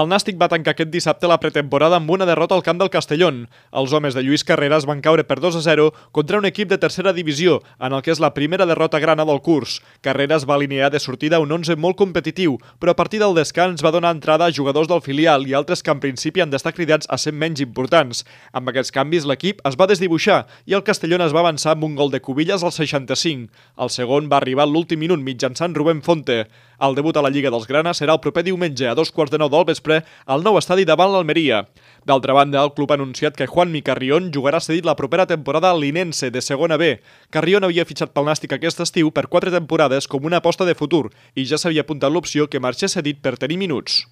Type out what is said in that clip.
El Nàstic va tancar aquest dissabte la pretemporada amb una derrota al camp del Castellón. Els homes de Lluís Carreras van caure per 2 a 0 contra un equip de tercera divisió, en el que és la primera derrota grana del curs. Carreras va alinear de sortida un 11 molt competitiu, però a partir del descans va donar entrada a jugadors del filial i altres que en principi han d'estar cridats a ser menys importants. Amb aquests canvis l'equip es va desdibuixar i el Castellón es va avançar amb un gol de Cubillas al 65. El segon va arribar l'últim minut mitjançant Rubén Fonte. El debut a la Lliga dels Grana serà el proper diumenge a dos quarts de nou del vespre al nou estadi davant l'Almeria. D'altra banda, el club ha anunciat que Juan Carrión jugarà cedit la propera temporada al Linense de segona B. Carrión havia fitxat pel Nàstic aquest estiu per quatre temporades com una aposta de futur i ja s'havia apuntat l'opció que marxés cedit per tenir minuts.